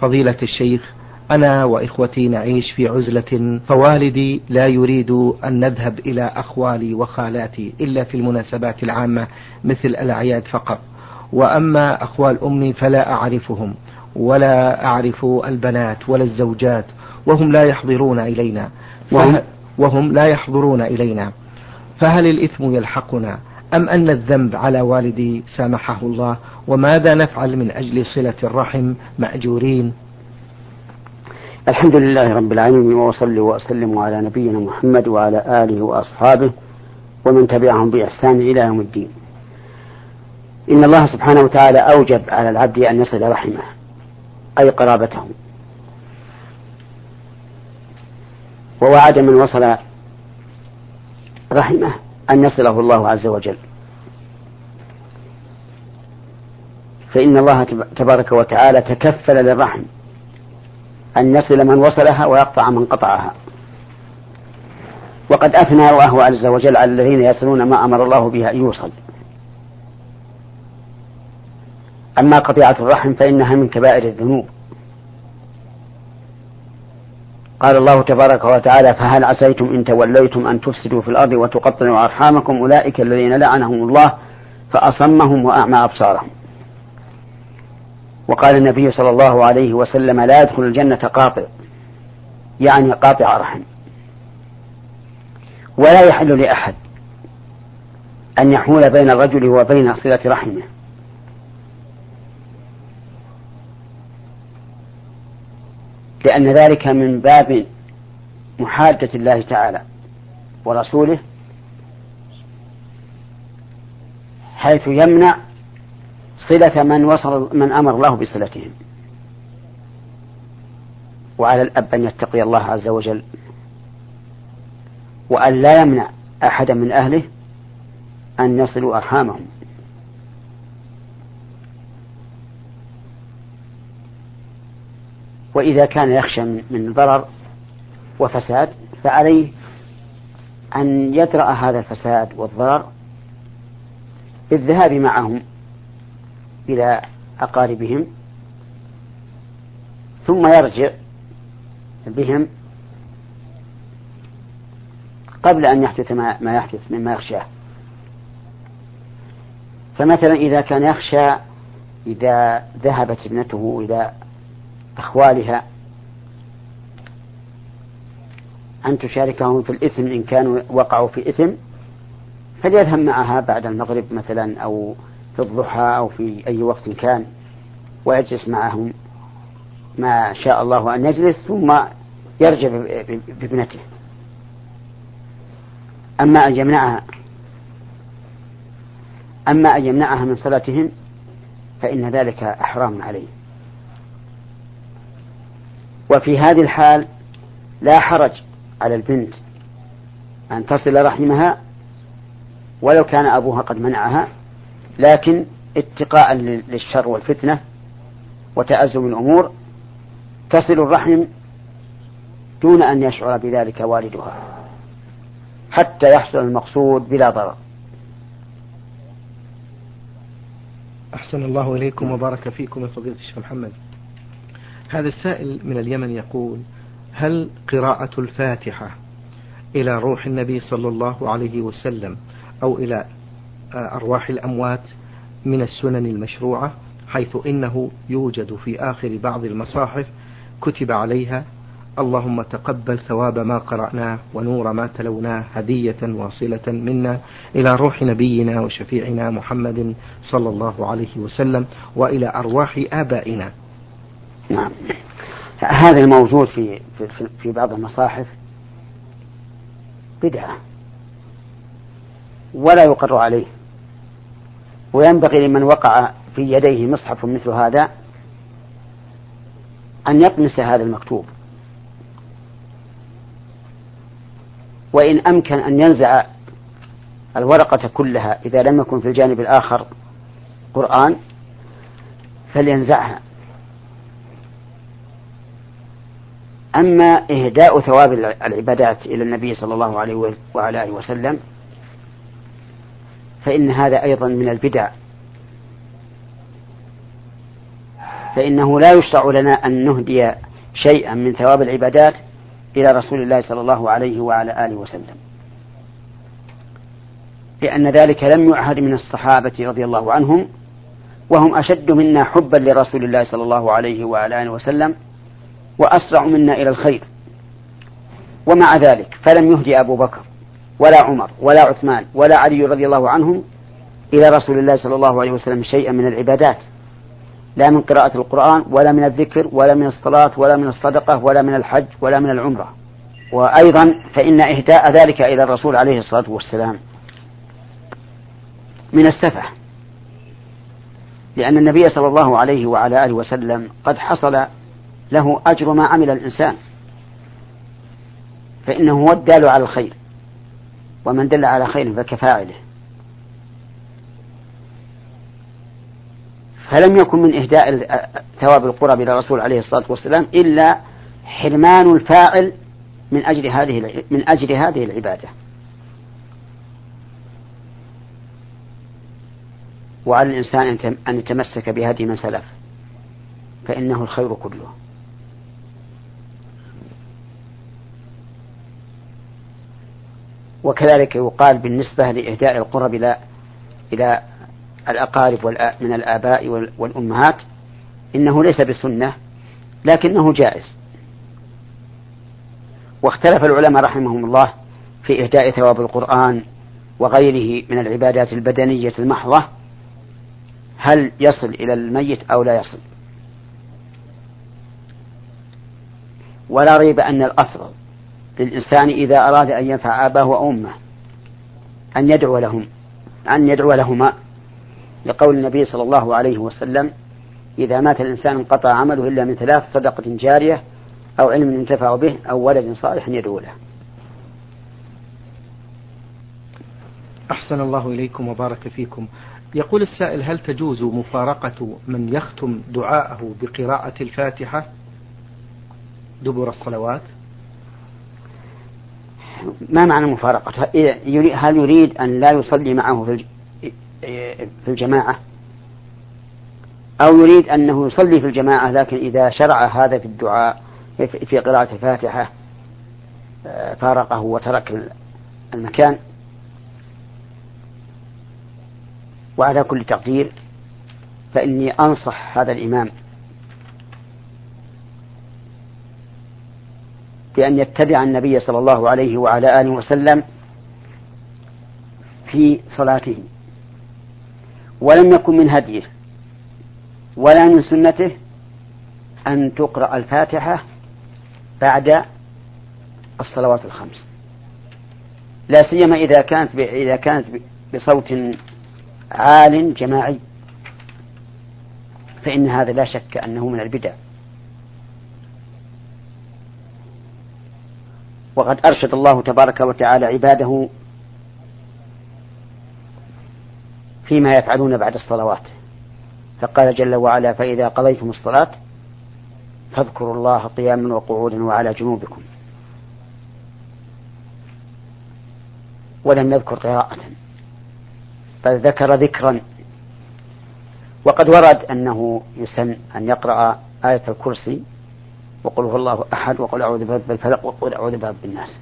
فضيلة الشيخ أنا وإخوتي نعيش في عزلة فوالدي لا يريد أن نذهب إلى أخوالي وخالاتي إلا في المناسبات العامة مثل الأعياد فقط. وأما أخوال أمي فلا أعرفهم ولا أعرف البنات ولا الزوجات وهم لا يحضرون إلينا. وهم لا يحضرون إلينا. فهل الإثم يلحقنا؟ أم أن الذنب على والدي سامحه الله؟ وماذا نفعل من أجل صلة الرحم مأجورين؟ الحمد لله رب العالمين وأصلي وأسلم على نبينا محمد وعلى آله وأصحابه ومن تبعهم بإحسان إلى يوم الدين. إن الله سبحانه وتعالى أوجب على العبد أن يصل رحمه أي قرابته. ووعد من وصل رحمه. أن يصله الله عز وجل. فإن الله تبارك وتعالى تكفل للرحم أن يصل من وصلها ويقطع من قطعها. وقد أثنى الله عز وجل على الذين يصلون ما أمر الله به أن يوصل. أما قطيعة الرحم فإنها من كبائر الذنوب. قال الله تبارك وتعالى فهل عسيتم إن توليتم أن تفسدوا في الأرض وتقطعوا أرحامكم؟ أولئك الذين لعنهم الله فأصمهم وأعمى أبصارهم. وقال النبي صلى الله عليه وسلم لا يدخل الجنة قاطع يعني قاطع رحم ولا يحل لأحد أن يحول بين الرجل وبين صلة رحمه. لأن ذلك من باب محادة الله تعالى ورسوله حيث يمنع صلة من وصل من أمر الله بصلتهم. وعلى الأب أن يتقي الله عز وجل. وأن لا يمنع أحدا من أهله أن يصلوا أرحامهم. وإذا كان يخشى من ضرر وفساد فعليه أن يدرأ هذا الفساد والضرر بالذهاب معهم إلى أقاربهم ثم يرجع بهم قبل أن يحدث ما يحدث مما يخشاه. فمثلا إذا كان يخشى إذا ذهبت ابنته إلى أخوالها أن تشاركهم في الإثم إن كانوا وقعوا في إثم فليذهب معها بعد المغرب مثلا أو في الضحى أو في أي وقت كان ويجلس معهم ما شاء الله أن يجلس ثم يرجع بابنته. أما أن يمنعها أما أن يمنعها من صلاتهم فإن ذلك أحرام عليه. وفي هذه الحال لا حرج على البنت أن تصل رحمها ولو كان أبوها قد منعها لكن اتقاء للشر والفتنة وتأزم الأمور تصل الرحم دون أن يشعر بذلك والدها حتى يحصل المقصود بلا ضرر. أحسن الله إليكم وبارك فيكم يا فضيلة الشيخ محمد. هذا السائل من اليمن يقول هل قراءة الفاتحة إلى روح النبي صلى الله عليه وسلم أو إلى أرواح الأموات من السنن المشروعة حيث إنه يوجد في آخر بعض المصاحف كتب عليها اللهم تقبل ثواب ما قرأناه ونور ما تلوناه هدية واصلة منا إلى روح نبينا وشفيعنا محمد صلى الله عليه وسلم وإلى أرواح آبائنا. نعم. هذا الموجود في في, في بعض المصاحف بدعة. ولا يقر عليه. وينبغي لمن وقع في يديه مصحف مثل هذا أن يطمس هذا المكتوب. وإن أمكن أن ينزع الورقة كلها إذا لم يكن في الجانب الآخر قرآن فلينزعها. أما إهداء ثواب العبادات إلى النبي صلى الله عليه وعلى آله وسلم فإن هذا أيضا من البدع. فإنه لا يشرع لنا أن نهدي شيئا من ثواب العبادات إلى رسول الله صلى الله عليه وعلى آله وسلم. لأن ذلك لم يعهد من الصحابة رضي الله عنهم وهم أشد منا حبا لرسول الله صلى الله عليه وعلى آله وسلم وأسرع منا إلى الخير. ومع ذلك فلم يهدي أبو بكر ولا عمر ولا عثمان ولا علي رضي الله عنهم إلى رسول الله صلى الله عليه وسلم شيئا من العبادات. لا من قراءة القرآن ولا من الذكر ولا من الصلاة ولا من الصدقة ولا من الحج ولا من العمرة. وأيضا فإن إهداء ذلك إلى الرسول عليه الصلاة والسلام من السفة. لأن النبي صلى الله عليه وعلى آله وسلم قد حصل له أجر ما عمل الإنسان. فإنه هو الدال على الخير ومن دل على خير فكفاعله. فلم يكن من إهداء ثواب القرب إلى الرسول عليه الصلاة والسلام إلا حرمان الفاعل من أجل هذه من أجل هذه العبادة. وعلى الإنسان أن يتمسك بهدي من سلف فإنه الخير كله. وكذلك يقال بالنسبة لإهداء القرب إلى إلى الأقارب من الآباء والأمهات إنه ليس بسنة لكنه جائز. واختلف العلماء رحمهم الله في إهداء ثواب القرآن وغيره من العبادات البدنية المحضة هل يصل إلى الميت أو لا يصل. ولا ريب أن الأفضل للإنسان إذا أراد أن ينفع أباه وأمه أن يدعو لهم أن يدعو لهما لقول النبي صلى الله عليه وسلم إذا مات الإنسان انقطع عمله إلا من ثلاث صدقة جارية أو علم ينتفع به أو ولد صالح يدعو له. أحسن الله إليكم وبارك فيكم. يقول السائل هل تجوز مفارقة من يختم دعاءه بقراءة الفاتحة دبر الصلوات؟ ما معنى مفارقة؟ هل يريد أن لا يصلي معه في الجماعة؟ أو يريد أنه يصلي في الجماعة لكن إذا شرع هذا في الدعاء في قراءة الفاتحة آه، فارقه وترك المكان؟ وعلى كل تقدير فإني أنصح هذا الإمام بأن يتبع النبي صلى الله عليه وعلى آله وسلم في صلاته. ولم يكن من هديه ولا من سنته أن تقرأ الفاتحة بعد الصلوات الخمس. لا سيما إذا كانت إذا كانت بصوت عال جماعي. فإن هذا لا شك أنه من البدع. وقد أرشد الله تبارك وتعالى عباده فيما يفعلون بعد الصلوات. فقال جل وعلا فإذا قضيتم الصلاة فاذكروا الله قياما وقعودا وعلى جنوبكم ولم يذكر قراءة بل ذكر ذكرا. وقد ورد أنه يسن أن يقرأ آية الكرسي وقل هو الله أحد وقل أعوذ برب الفلق وقل أعوذ برب الناس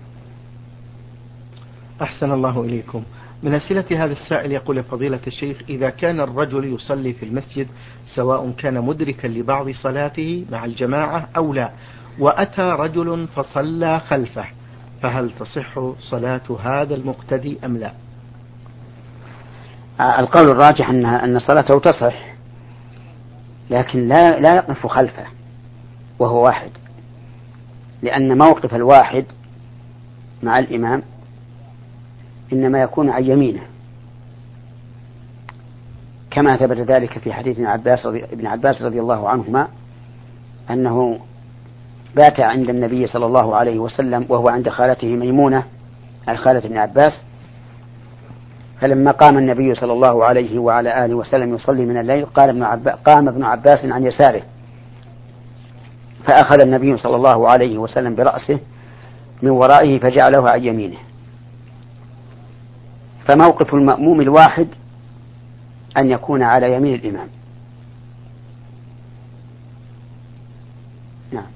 أحسن الله إليكم. من أسئلة هذا السائل يقول فضيلة الشيخ إذا كان الرجل يصلي في المسجد سواء كان مدركا لبعض صلاته مع الجماعة أو لا وأتى رجل فصلى خلفه فهل تصح صلاة هذا المقتدي أم لا؟ القول الراجح أن أن صلاته تصح لكن لا لا يقف خلفه. وهو واحد. لأن موقف الواحد مع الإمام إنما يكون عن يمينه. كما ثبت ذلك في حديث ابن عباس رضي, ابن عباس رضي الله عنهما أنه بات عند النبي صلى الله عليه وسلم وهو عند خالته ميمونة الخالة ابن عباس. فلما قام النبي صلى الله عليه وعلى آله وسلم يصلي من الليل قال ابن عباس قام ابن عباس عن يساره. فأخذ النبي صلى الله عليه وسلم برأسه من ورائه فجعله عن يمينه. فموقف المأموم الواحد أن يكون على يمين الإمام. نعم.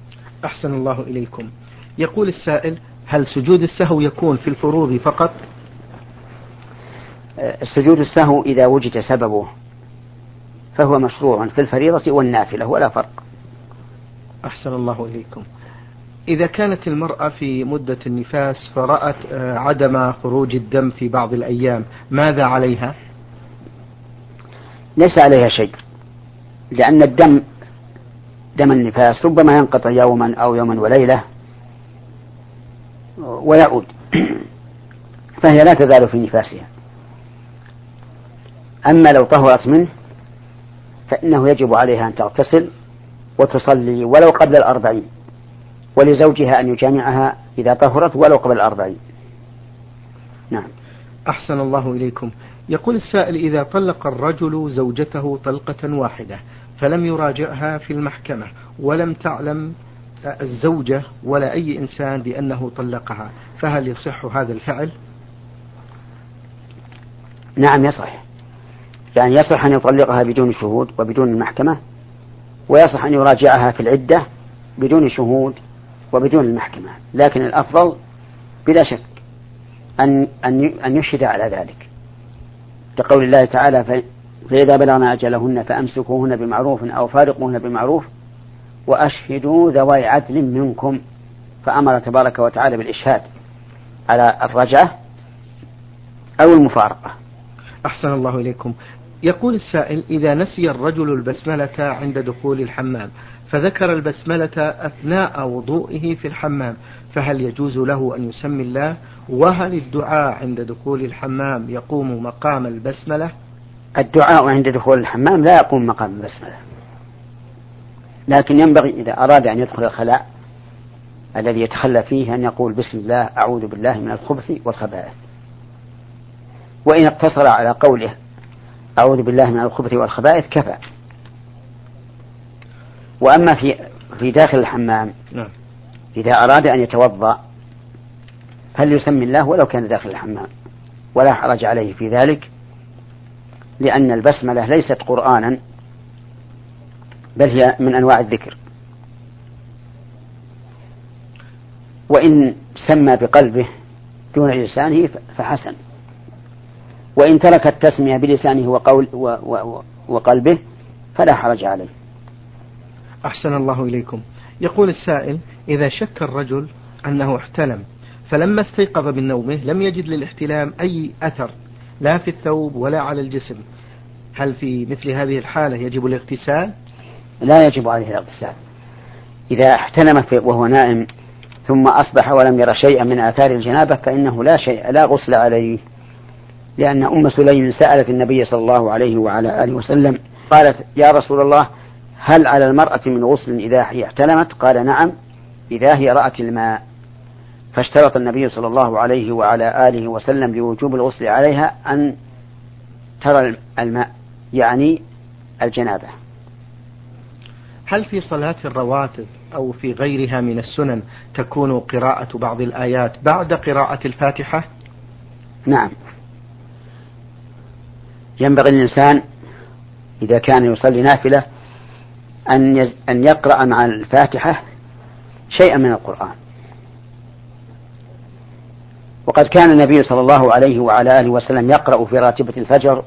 أحسن الله إليكم. يقول السائل هل سجود السهو يكون في الفروض فقط؟ السجود السهو إذا وجد سببه فهو مشروع في الفريضة والنافلة ولا فرق. أحسن الله إليكم إذا كانت المرأة في مدة النفاس فرأت آه، عدم خروج الدم في بعض الأيام ماذا عليها؟ ليس عليها شيء لأن الدم دم النفاس ربما ينقطع يوما أو يوما وليلة ويعود فهي لا تزال في نفاسها أما لو طهرت منه فإنه يجب عليها أن تغتسل وتصلي ولو قبل الأربعين ولزوجها أن يجامعها إذا طهرت ولو قبل الأربعين. نعم. أحسن الله إليكم. يقول السائل إذا طلق الرجل زوجته طلقة واحدة فلم يراجعها في المحكمة ولم تعلم الزوجة ولا أي إنسان بأنه طلقها فهل يصح هذا الفعل؟ نعم يصح. يعني يصح أن يطلقها بدون شهود وبدون المحكمة ويصح أن يراجعها في العدة بدون شهود وبدون المحكمة لكن الأفضل بلا شك أن أن أن يشهد على ذلك. لقول الله تعالى فإذا بلغنا أجلهن فأمسكوهن بمعروف أو فارقوهن بمعروف وأشهدوا ذوي عدل منكم. فأمر تبارك وتعالى بالإشهاد على الرجعة أو المفارقة. أحسن الله إليكم. يقول السائل إذا نسي الرجل البسملة عند دخول الحمام فذكر البسملة أثناء وضوئه في الحمام فهل يجوز له أن يسمي الله؟ وهل الدعاء عند دخول الحمام يقوم مقام البسملة؟ الدعاء عند دخول الحمام لا يقوم مقام البسملة. لكن ينبغي إذا أراد أن يدخل الخلاء الذي يتخلى فيه أن يقول بسم الله أعوذ بالله من الخبث والخبائث. وإن اقتصر على قوله أعوذ بالله من الخبث والخبائث كفى. وأما في في داخل الحمام نعم. إذا أراد أن يتوضأ فليسمي الله ولو كان داخل الحمام. ولا حرج عليه في ذلك لأن البسملة ليست قرآنا بل هي من أنواع الذكر. وإن سمى بقلبه دون لسانه فحسن. وإن ترك التسمية بلسانه وقول و و وقلبه فلا حرج عليه. أحسن الله إليكم. يقول السائل إذا شك الرجل أنه احتلم فلما استيقظ من نومه لم يجد للاحتلام أي أثر لا في الثوب ولا على الجسم. هل في مثل هذه الحالة يجب الاغتسال؟ لا يجب عليه الاغتسال. إذا احتلم وهو نائم ثم أصبح ولم ير شيئا من آثار الجنابة فإنه لا شيء لا غسل عليه. لأن أم سليم سألت النبي صلى الله عليه وعلى آله وسلم قالت يا رسول الله هل على المرأة من غسل إذا هي احتلمت؟ قال نعم إذا هي رأت الماء. فاشترط النبي صلى الله عليه وعلى آله وسلم لوجوب الغسل عليها أن ترى الماء يعني الجنابة. هل في صلاة الرواتب أو في غيرها من السنن تكون قراءة بعض الآيات بعد قراءة الفاتحة؟ نعم. ينبغي الإنسان إذا كان يصلي نافلة أن أن يقرأ مع الفاتحة شيئا من القرآن. وقد كان النبي صلى الله عليه وعلى آله وسلم يقرأ في راتبة الفجر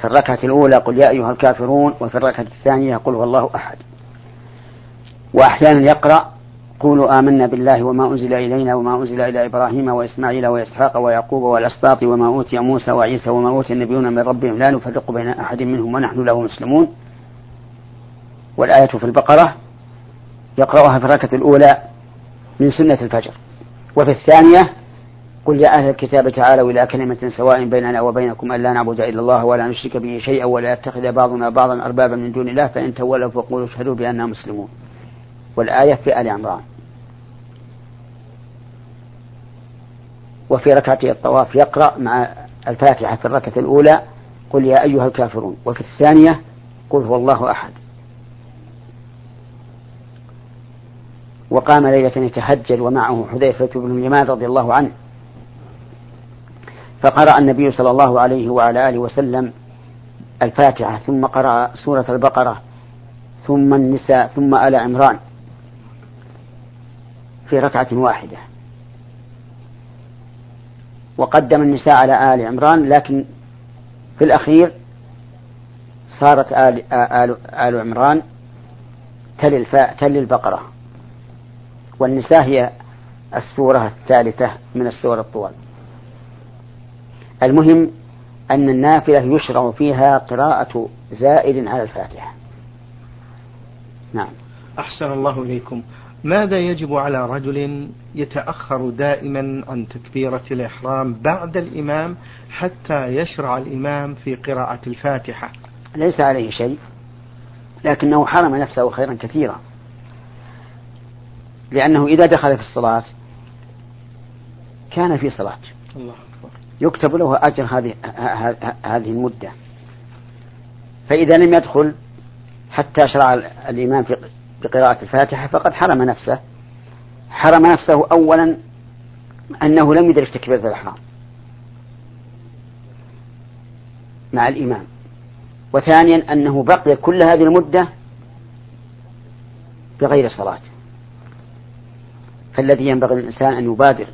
في الركعة الأولى قل يا أيها الكافرون وفي الركعة الثانية قل هو الله أحد. وأحيانا يقرأ قولوا آمنا بالله وما أنزل إلينا وما أنزل إلى إبراهيم وإسماعيل وإسحاق ويعقوب والأسباط وما أوتي موسى وعيسى وما أوتي النبيون من ربهم لا نفرق بين أحد منهم ونحن له مسلمون. والآية في البقرة يقرأها في الركعة الأولى من سنة الفجر. وفي الثانية قل يا أهل الكتاب تعالوا إلى كلمة سواء بيننا وبينكم أن لا نعبد إلا الله ولا نشرك به شيئا ولا يتخذ بعضنا بعضا أربابا من دون الله فإن تولوا فقولوا اشهدوا بأننا مسلمون. والآية في آل عمران. وفي ركعتي الطواف يقرأ مع الفاتحة في الركعة الأولى قل يا أيها الكافرون. وفي الثانية قل هو الله أحد. وقام ليلة يتهجد ومعه حذيفة بن اليمان رضي الله عنه. فقرأ النبي صلى الله عليه وعلى آله وسلم الفاتحة ثم قرأ سورة البقرة ثم النساء ثم آل عمران. في ركعة واحدة. وقدم النساء على آل عمران لكن في الأخير صارت آل, آل, آل عمران تلي, الفاء تلي البقرة. والنساء هي السورة الثالثة من السور الطوال. المهم أن النافلة يشرع فيها قراءة زائد على الفاتحة. نعم. أحسن الله إليكم. ماذا يجب على رجل يتأخر دائما عن تكبيرة الإحرام بعد الإمام حتى يشرع الإمام في قراءة الفاتحة؟ ليس عليه شيء لكنه حرم نفسه خيرا كثيرا. لأنه إذا دخل في الصلاة كان في صلاة. الله أكبر. يكتب له أجر هذه هذه المدة. فإذا لم يدخل حتى شرع الإمام في بقراءة الفاتحة فقد حرم نفسه. حرم نفسه أولا أنه لم يدرك تكبيرة الإحرام. مع الإمام. وثانيا أنه بقي كل هذه المدة بغير صلاة. فالذي ينبغي للإنسان أن يبادر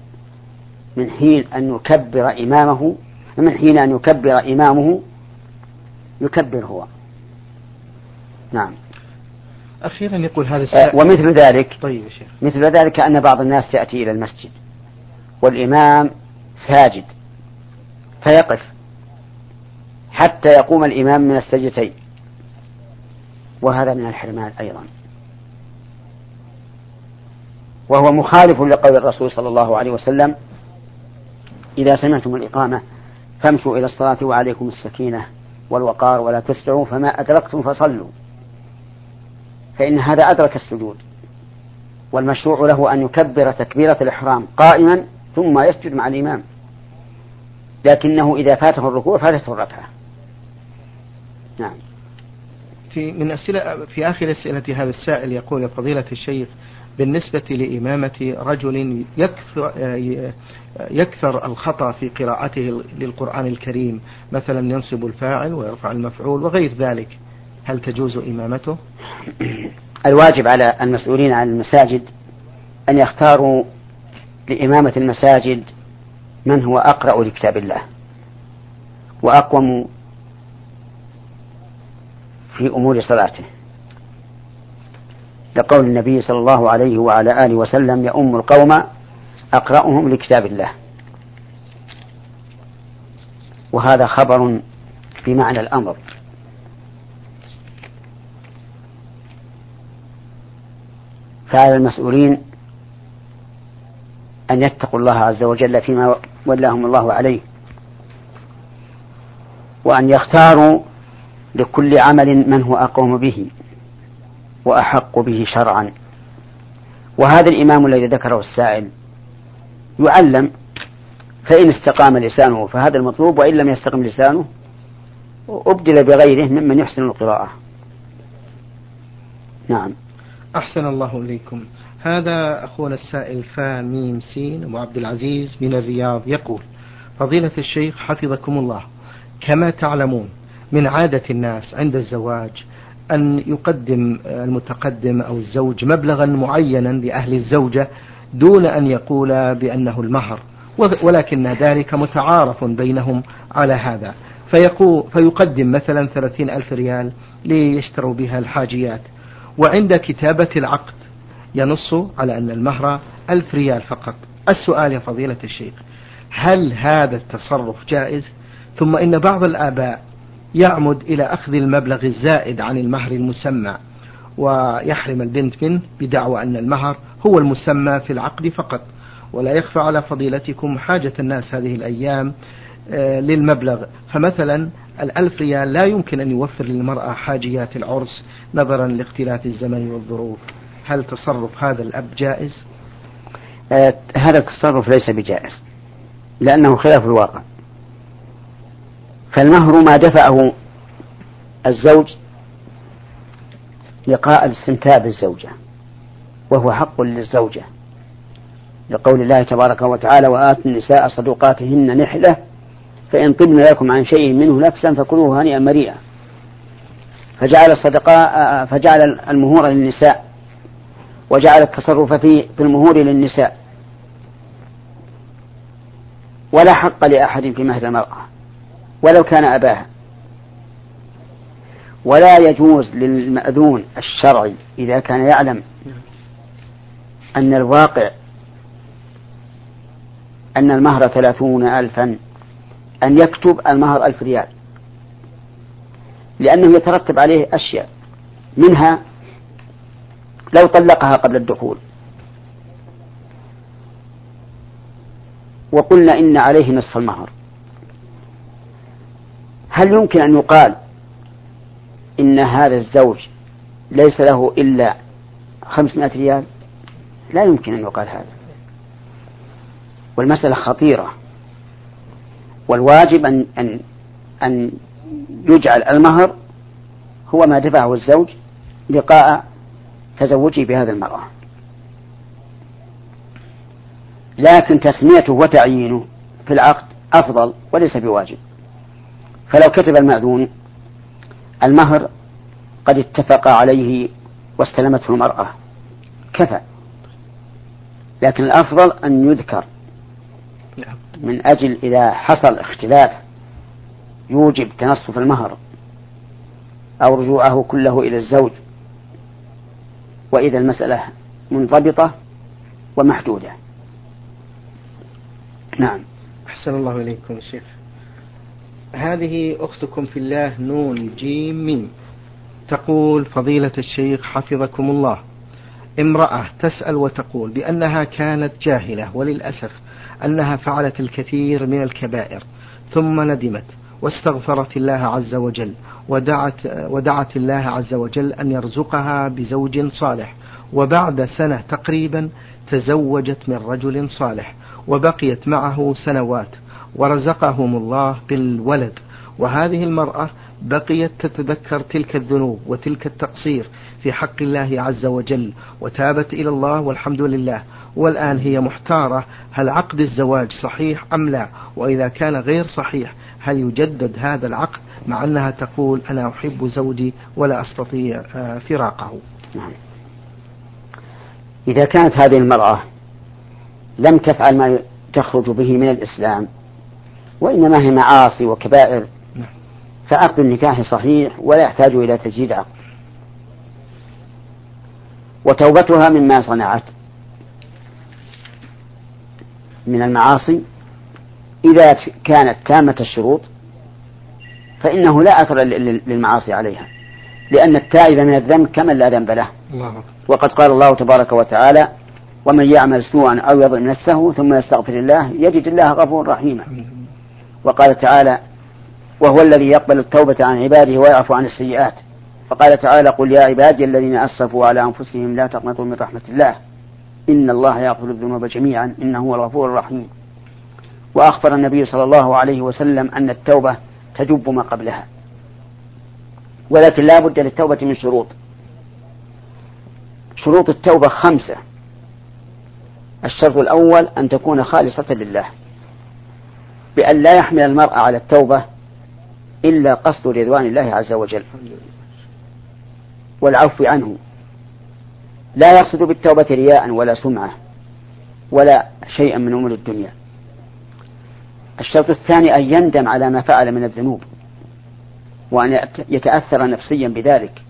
من حين أن يكبر إمامه من حين أن يكبر إمامه يكبر هو. نعم. أخيرا يقول هذا السائل ومثل ذلك طيب شيخ. مثل ذلك أن بعض الناس يأتي إلى المسجد والإمام ساجد فيقف حتى يقوم الإمام من السجدتين. وهذا من الحرمان أيضا. وهو مخالف لقول الرسول صلى الله عليه وسلم إذا سمعتم الإقامة فامشوا إلى الصلاة وعليكم السكينة والوقار ولا تسرعوا فما أدركتم فصلوا. فإن هذا أدرك السجود. والمشروع له أن يكبر تكبيرة الإحرام قائما ثم يسجد مع الإمام. لكنه إذا فاته الركوع فاتته الركعة. نعم. في من أسئلة في آخر أسئلة هذا السائل يقول فضيلة الشيخ بالنسبة لإمامة رجل يكثر, يكثر الخطأ في قراءته للقرآن الكريم مثلا ينصب الفاعل ويرفع المفعول وغير ذلك هل تجوز إمامته؟ الواجب على المسؤولين عن المساجد أن يختاروا لإمامة المساجد من هو أقرأ لكتاب الله وأقوم في أمور صلاته. لقول النبي صلى الله عليه وعلى آله وسلم يؤم القوم أقرأهم لكتاب الله. وهذا خبر بمعنى الأمر. فعلى المسؤولين أن يتقوا الله عز وجل فيما ولاهم الله عليه وأن يختاروا لكل عمل من هو أقوم به وأحق به شرعا. وهذا الإمام الذي ذكره السائل يعلم فإن استقام لسانه فهذا المطلوب وإن لم يستقم لسانه أبدل بغيره ممن يحسن القراءة. نعم. أحسن الله إليكم. هذا أخونا السائل فا ميم سين أبو عبد العزيز من الرياض يقول فضيلة الشيخ حفظكم الله. كما تعلمون من عادة الناس عند الزواج أن يقدم المتقدم أو الزوج مبلغا معينا لأهل الزوجة دون أن يقول بأنه المهر ولكن ذلك متعارف بينهم على هذا. فيقول فيقدم مثلا ثلاثين ألف ريال ليشتروا بها الحاجيات. وعند كتابة العقد ينص على أن المهر ألف ريال فقط. السؤال يا فضيلة الشيخ هل هذا التصرف جائز؟ ثم إن بعض الآباء يعمد إلى أخذ المبلغ الزائد عن المهر المسمى ويحرم البنت منه بدعوى أن المهر هو المسمى في العقد فقط. ولا يخفى على فضيلتكم حاجة الناس هذه الأيام آه، للمبلغ. فمثلا الألف ريال لا يمكن أن يوفر للمرأة حاجيات العرس نظرا لاختلاف الزمن والظروف. هل تصرف هذا الأب جائز؟ آه هذا التصرف ليس بجائز لأنه خلاف الواقع. فالمهر ما دفعه الزوج لقاء الاستمتاع بالزوجة وهو حق للزوجة. لقول الله تبارك وتعالى وآتوا النساء صدقاتهن نحلة فإن طبن لكم عن شيء منه نفسا فكلوه هنيئا مريئا. فجعل الصدقاء فجعل المهور للنساء. وجعل التصرف فيه في المهور للنساء. ولا حق لأحد في مهر المرأة ولو كان أباها. ولا يجوز للمأذون الشرعي إذا كان يعلم أن الواقع أن المهر ثلاثون ألفا أن يكتب المهر ألف ريال. لأنه يترتب عليه أشياء. منها لو طلقها قبل الدخول. وقلنا إن عليه نصف المهر. هل يمكن أن يقال إن هذا الزوج ليس له إلا خمسمائة ريال؟ لا يمكن أن يقال هذا. والمسألة خطيرة. والواجب أن أن أن يجعل المهر هو ما دفعه الزوج لقاء تزوجه بهذه المرأة. لكن تسميته وتعيينه في العقد أفضل وليس بواجب. فلو كتب المأذون المهر قد اتفق عليه واستلمته المرأة. كفى. لكن الأفضل أن يذكر. من أجل إذا حصل اختلاف يوجب تنصف المهر أو رجوعه كله إلى الزوج وإذا المسألة منضبطة ومحدودة. نعم. أحسن الله إليكم شيخ. هذه أختكم في الله نون جيم ميم. تقول فضيلة الشيخ حفظكم الله. امرأة تسأل وتقول بأنها كانت جاهلة وللأسف أنها فعلت الكثير من الكبائر ثم ندمت واستغفرت الله عز وجل ودعت, ودعت الله عز وجل أن يرزقها بزوج صالح. وبعد سنة تقريبا تزوجت من رجل صالح وبقيت معه سنوات ورزقهم الله بالولد. وهذه المرأة بقيت تتذكر تلك الذنوب وتلك التقصير في حق الله عز وجل وتابت إلى الله والحمد لله والآن هي محتارة هل عقد الزواج صحيح أم لا وإذا كان غير صحيح هل يجدد هذا العقد مع أنها تقول أنا أحب زوجي ولا أستطيع آه، فراقه نعم. إذا كانت هذه المرأة لم تفعل ما تخرج به من الإسلام وإنما هي معاصي وكبائر. فعقد النكاح صحيح ولا يحتاج إلى تجديد عقد. وتوبتها مما صنعت من المعاصي. إذا كانت تامة الشروط فإنه لا أثر للمعاصي عليها لأن التائب من الذنب كمن لا ذنب له. وقد قال الله تبارك وتعالى ومن يعمل سوءا أو يظلم نفسه ثم يستغفر الله يجد الله غفورا رحيما. وقال تعالى وهو الذي يقبل التوبة عن عباده ويعفو عن السيئات. فقال تعالى قل يا عبادي الذين أسرفوا على أنفسهم لا تقنطوا من رحمة الله. إن الله يغفر الذنوب جميعا. إنه هو الغفور الرحيم. وأخبر النبي صلى الله عليه وسلم أن التوبة تجب ما قبلها. ولكن لا بد للتوبة من شروط. شروط التوبة خمسة. الشرط الأول أن تكون خالصة لله. بأن لا يحمل المرء على التوبة إلا قصد رضوان الله عز وجل. والعفو عنه. لا يقصد بالتوبة رياء ولا سمعة ولا شيئا من أمور الدنيا. الشرط الثاني أن يندم على ما فعل من الذنوب وأن يتأثر نفسيا بذلك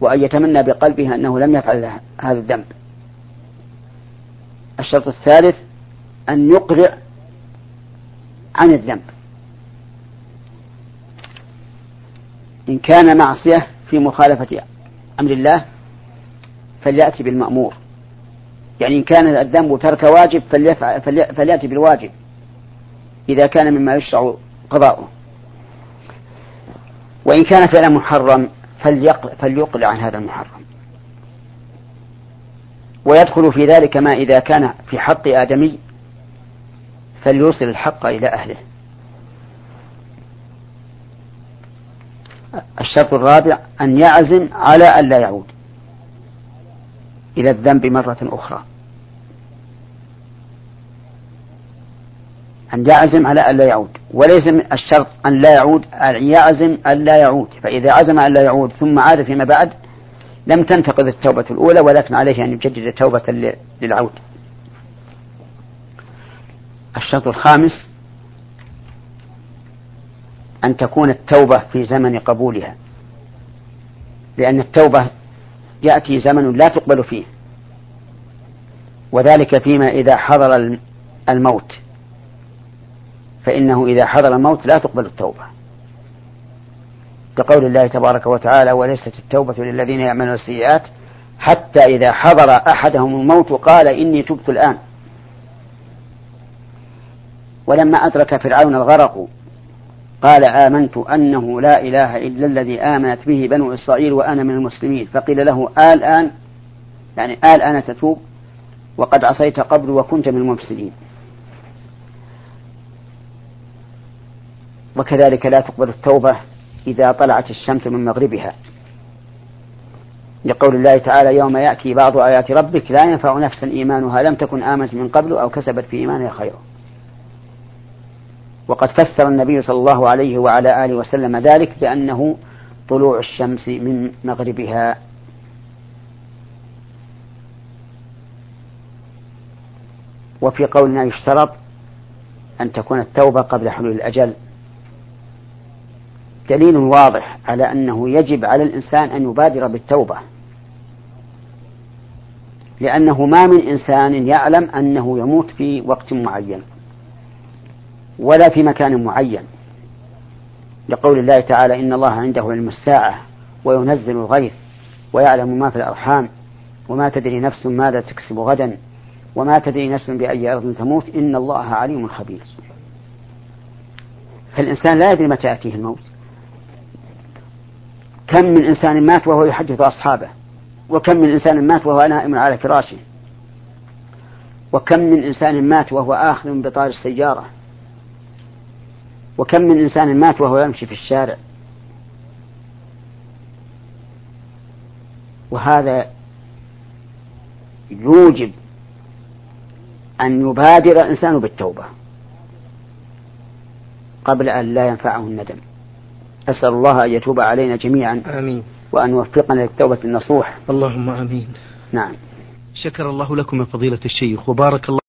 وأن يتمنى بقلبه أنه لم يفعل هذا الذنب. الشرط الثالث أن يقرع عن الذنب. إن كان معصية في مخالفة أمر الله فليأتي بالمأمور. يعني إن كان الذنب ترك واجب فليأتي بالواجب. إذا كان مما يشرع قضاؤه. وإن كان فعلا محرم فليقلع عن هذا المحرم. ويدخل في ذلك ما إذا كان في حق آدمي فليوصل الحق إلى أهله. الشرط الرابع أن يعزم على أن لا يعود إلى الذنب مرة أخرى. أن يعزم على أن لا يعود. وليس الشرط أن لا يعود أن يعزم أن لا يعود. فإذا عزم أن لا يعود ثم عاد فيما بعد لم تنتقض التوبة الأولى ولكن عليه أن يجدد توبة للعود. الشرط الخامس أن تكون التوبة في زمن قبولها. لأن التوبة يأتي زمن لا تقبل فيه. وذلك فيما إذا حضر الموت. فإنه إذا حضر الموت لا تقبل التوبة. كقول الله تبارك وتعالى وليست التوبة للذين يعملون السيئات حتى إذا حضر أحدهم الموت قال إني تبت الآن ولما أدرك فرعون الغرق قال آمنت أنه لا إله إلا الذي آمنت به بنو إسرائيل وأنا من المسلمين. فقيل له الآن يعني الآن تتوب وقد عصيت قبل وكنت من المفسدين. وكذلك لا تقبل التوبة إذا طلعت الشمس من مغربها. لقول الله تعالى يوم يأتي بعض آيات ربك لا ينفع نفسا إيمانها لم تكن آمنت من قبل أو كسبت في إيمانها خيرا. وقد فسر النبي صلى الله عليه وعلى آله وسلم ذلك بأنه طلوع الشمس من مغربها. وفي قولنا يشترط أن تكون التوبة قبل حلول الأجل. دليل واضح على أنه يجب على الإنسان أن يبادر بالتوبة. لأنه ما من إنسان يعلم أنه يموت في وقت معين. ولا في مكان معين. لقول الله تعالى إن الله عنده علم الساعة وينزل الغيث ويعلم ما في الأرحام وما تدري نفس ماذا تكسب غدا وما تدري نفس بأي أرض تموت. إن الله عليم خبير. فالإنسان لا يدري متى يأتيه الموت. كم من إنسان مات وهو يحدث أصحابه؟ وكم من إنسان مات وهو نائم على فراشه؟ وكم من إنسان مات وهو آخذ بطار السيارة؟ وكم من إنسان مات وهو يمشي في الشارع. وهذا يوجب أن يبادر الإنسان بالتوبة قبل أن لا ينفعه الندم. أسأل الله أن يتوب علينا جميعا آمين. وأن يوفقنا للتوبة النصوح. اللهم آمين. نعم. شكر الله لكم يا فضيلة الشيخ وبارك الله